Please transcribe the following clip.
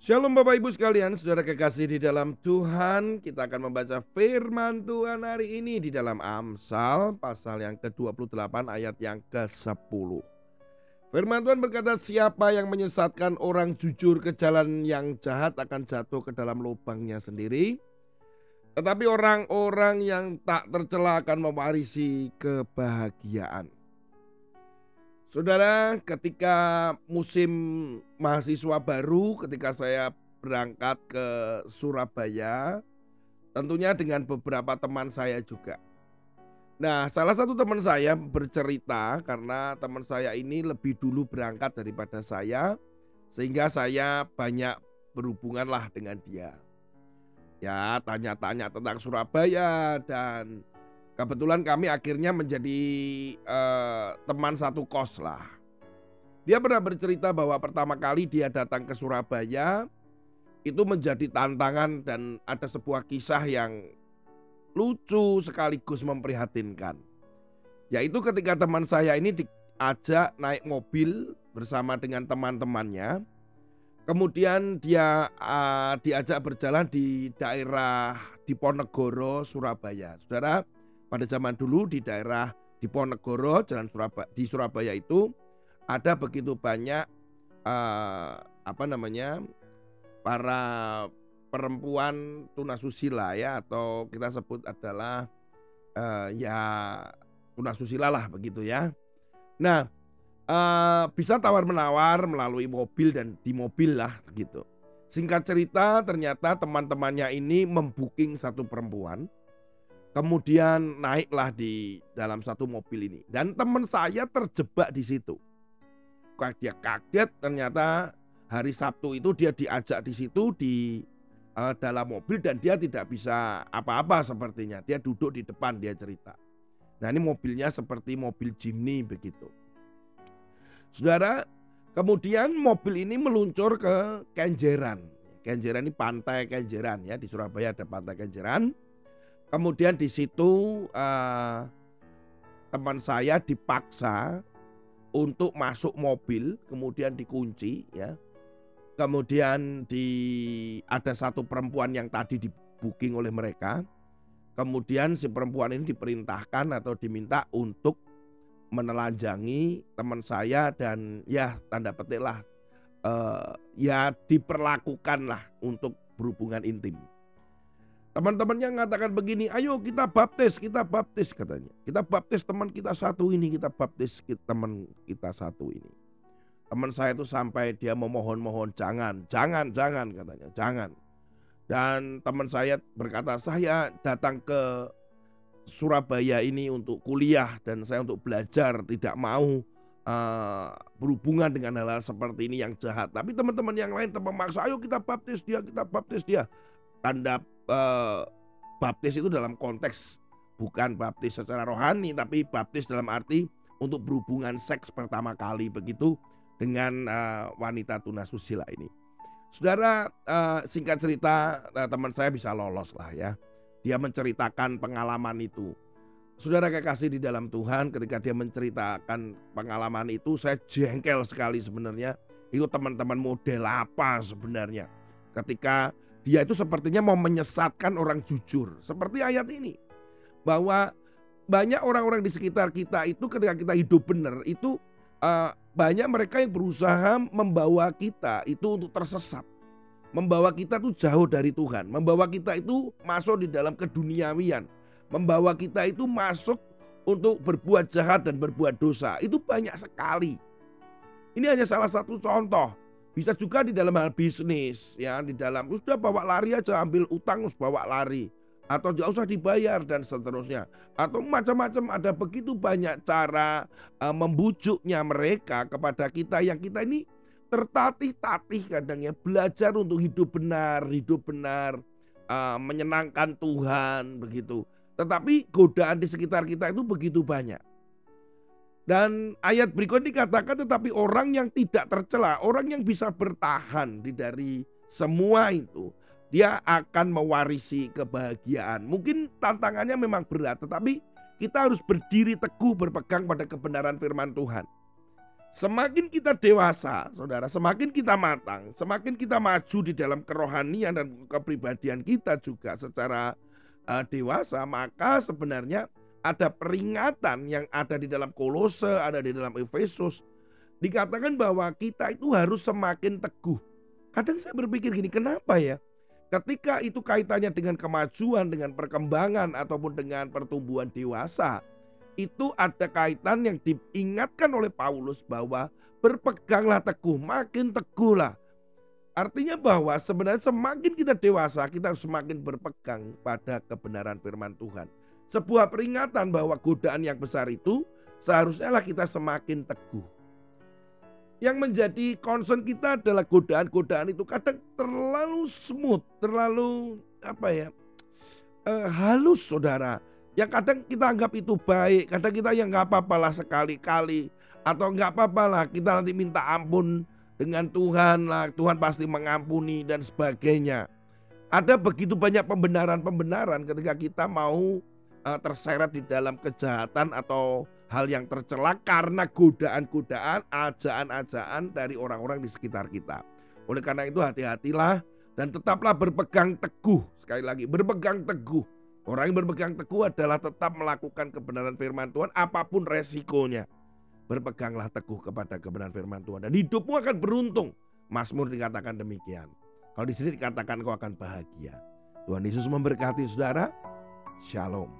Shalom Bapak Ibu sekalian, saudara kekasih di dalam Tuhan. Kita akan membaca firman Tuhan hari ini di dalam Amsal Pasal yang ke-28 ayat yang ke-10. Firman Tuhan berkata siapa yang menyesatkan orang jujur ke jalan yang jahat akan jatuh ke dalam lubangnya sendiri. Tetapi orang-orang yang tak tercela akan mewarisi kebahagiaan Saudara, ketika musim mahasiswa baru, ketika saya berangkat ke Surabaya, tentunya dengan beberapa teman saya juga. Nah, salah satu teman saya bercerita karena teman saya ini lebih dulu berangkat daripada saya, sehingga saya banyak berhubungan lah dengan dia. Ya, tanya-tanya tentang Surabaya dan Kebetulan kami akhirnya menjadi uh, teman satu kos lah. Dia pernah bercerita bahwa pertama kali dia datang ke Surabaya itu menjadi tantangan dan ada sebuah kisah yang lucu sekaligus memprihatinkan. Yaitu ketika teman saya ini diajak naik mobil bersama dengan teman-temannya. Kemudian dia uh, diajak berjalan di daerah Diponegoro, Surabaya. Saudara, pada zaman dulu di daerah Diponegoro, Jalan Surabaya di Surabaya itu ada begitu banyak uh, apa namanya para perempuan tunasusila ya atau kita sebut adalah uh, ya tunasusila lah begitu ya. Nah uh, bisa tawar menawar melalui mobil dan di mobil lah gitu. Singkat cerita ternyata teman-temannya ini membuking satu perempuan Kemudian naiklah di dalam satu mobil ini dan teman saya terjebak di situ. Dia kaget ternyata hari Sabtu itu dia diajak di situ di uh, dalam mobil dan dia tidak bisa apa-apa sepertinya. Dia duduk di depan dia cerita. Nah ini mobilnya seperti mobil Jimny begitu. Saudara, kemudian mobil ini meluncur ke Kenjeran. Kenjeran ini pantai Kenjeran ya di Surabaya ada pantai Kenjeran Kemudian di situ uh, teman saya dipaksa untuk masuk mobil, kemudian dikunci ya. Kemudian di ada satu perempuan yang tadi di booking oleh mereka. Kemudian si perempuan ini diperintahkan atau diminta untuk menelanjangi teman saya dan ya tanda petik lah uh, ya diperlakukan lah untuk berhubungan intim. Teman-temannya mengatakan begini, ayo kita baptis, kita baptis katanya. Kita baptis teman kita satu ini, kita baptis teman kita satu ini. Teman saya itu sampai dia memohon-mohon, jangan, jangan, jangan katanya, jangan. Dan teman saya berkata, saya datang ke Surabaya ini untuk kuliah dan saya untuk belajar, tidak mau uh, berhubungan dengan hal-hal seperti ini yang jahat. Tapi teman-teman yang lain memaksa, ayo kita baptis dia, kita baptis dia. Tanda eh, baptis itu dalam konteks bukan baptis secara rohani tapi baptis dalam arti untuk berhubungan seks pertama kali begitu dengan uh, wanita tunasusila ini. Saudara uh, singkat cerita teman saya bisa lolos lah ya. Dia menceritakan pengalaman itu. Saudara kekasih di dalam Tuhan ketika dia menceritakan pengalaman itu saya jengkel sekali sebenarnya. Itu teman-teman model apa sebenarnya. Ketika dia itu sepertinya mau menyesatkan orang jujur. Seperti ayat ini. Bahwa banyak orang-orang di sekitar kita itu ketika kita hidup benar itu uh, banyak mereka yang berusaha membawa kita itu untuk tersesat. Membawa kita itu jauh dari Tuhan. Membawa kita itu masuk di dalam keduniawian. Membawa kita itu masuk untuk berbuat jahat dan berbuat dosa. Itu banyak sekali. Ini hanya salah satu contoh bisa juga di dalam hal bisnis, ya di dalam sudah bawa lari aja ambil utang bawa lari. Atau jauh usah dibayar dan seterusnya. Atau macam-macam ada begitu banyak cara uh, membujuknya mereka kepada kita yang kita ini tertatih-tatih kadang ya belajar untuk hidup benar hidup benar uh, menyenangkan Tuhan begitu. Tetapi godaan di sekitar kita itu begitu banyak dan ayat berikut dikatakan tetapi orang yang tidak tercela, orang yang bisa bertahan di dari semua itu, dia akan mewarisi kebahagiaan. Mungkin tantangannya memang berat, tetapi kita harus berdiri teguh berpegang pada kebenaran firman Tuhan. Semakin kita dewasa, saudara, semakin kita matang, semakin kita maju di dalam kerohanian dan kepribadian kita juga secara uh, dewasa, maka sebenarnya ada peringatan yang ada di dalam Kolose, ada di dalam Efesus. Dikatakan bahwa kita itu harus semakin teguh. Kadang saya berpikir gini, kenapa ya? Ketika itu kaitannya dengan kemajuan, dengan perkembangan ataupun dengan pertumbuhan dewasa, itu ada kaitan yang diingatkan oleh Paulus bahwa berpeganglah teguh, makin teguhlah. Artinya bahwa sebenarnya semakin kita dewasa, kita semakin berpegang pada kebenaran firman Tuhan. Sebuah peringatan bahwa godaan yang besar itu seharusnya lah kita semakin teguh. Yang menjadi concern kita adalah godaan-godaan itu kadang terlalu smooth, terlalu apa ya, uh, halus saudara yang kadang kita anggap itu baik, kadang kita yang nggak apa-apa lah sekali-kali atau nggak apa-apa lah kita nanti minta ampun dengan Tuhan lah, Tuhan pasti mengampuni dan sebagainya. Ada begitu banyak pembenaran-pembenaran ketika kita mau uh, terseret di dalam kejahatan atau hal yang tercela karena godaan-godaan, ajaan-ajaan dari orang-orang di sekitar kita. Oleh karena itu hati-hatilah dan tetaplah berpegang teguh. Sekali lagi, berpegang teguh Orang yang berpegang teguh adalah tetap melakukan kebenaran firman Tuhan apa pun resikonya. Berpeganglah teguh kepada kebenaran firman Tuhan dan hidupmu akan beruntung. Mazmur dikatakan demikian. Kalau di sini dikatakan kau akan bahagia. Tuhan Yesus memberkati saudara. Shalom.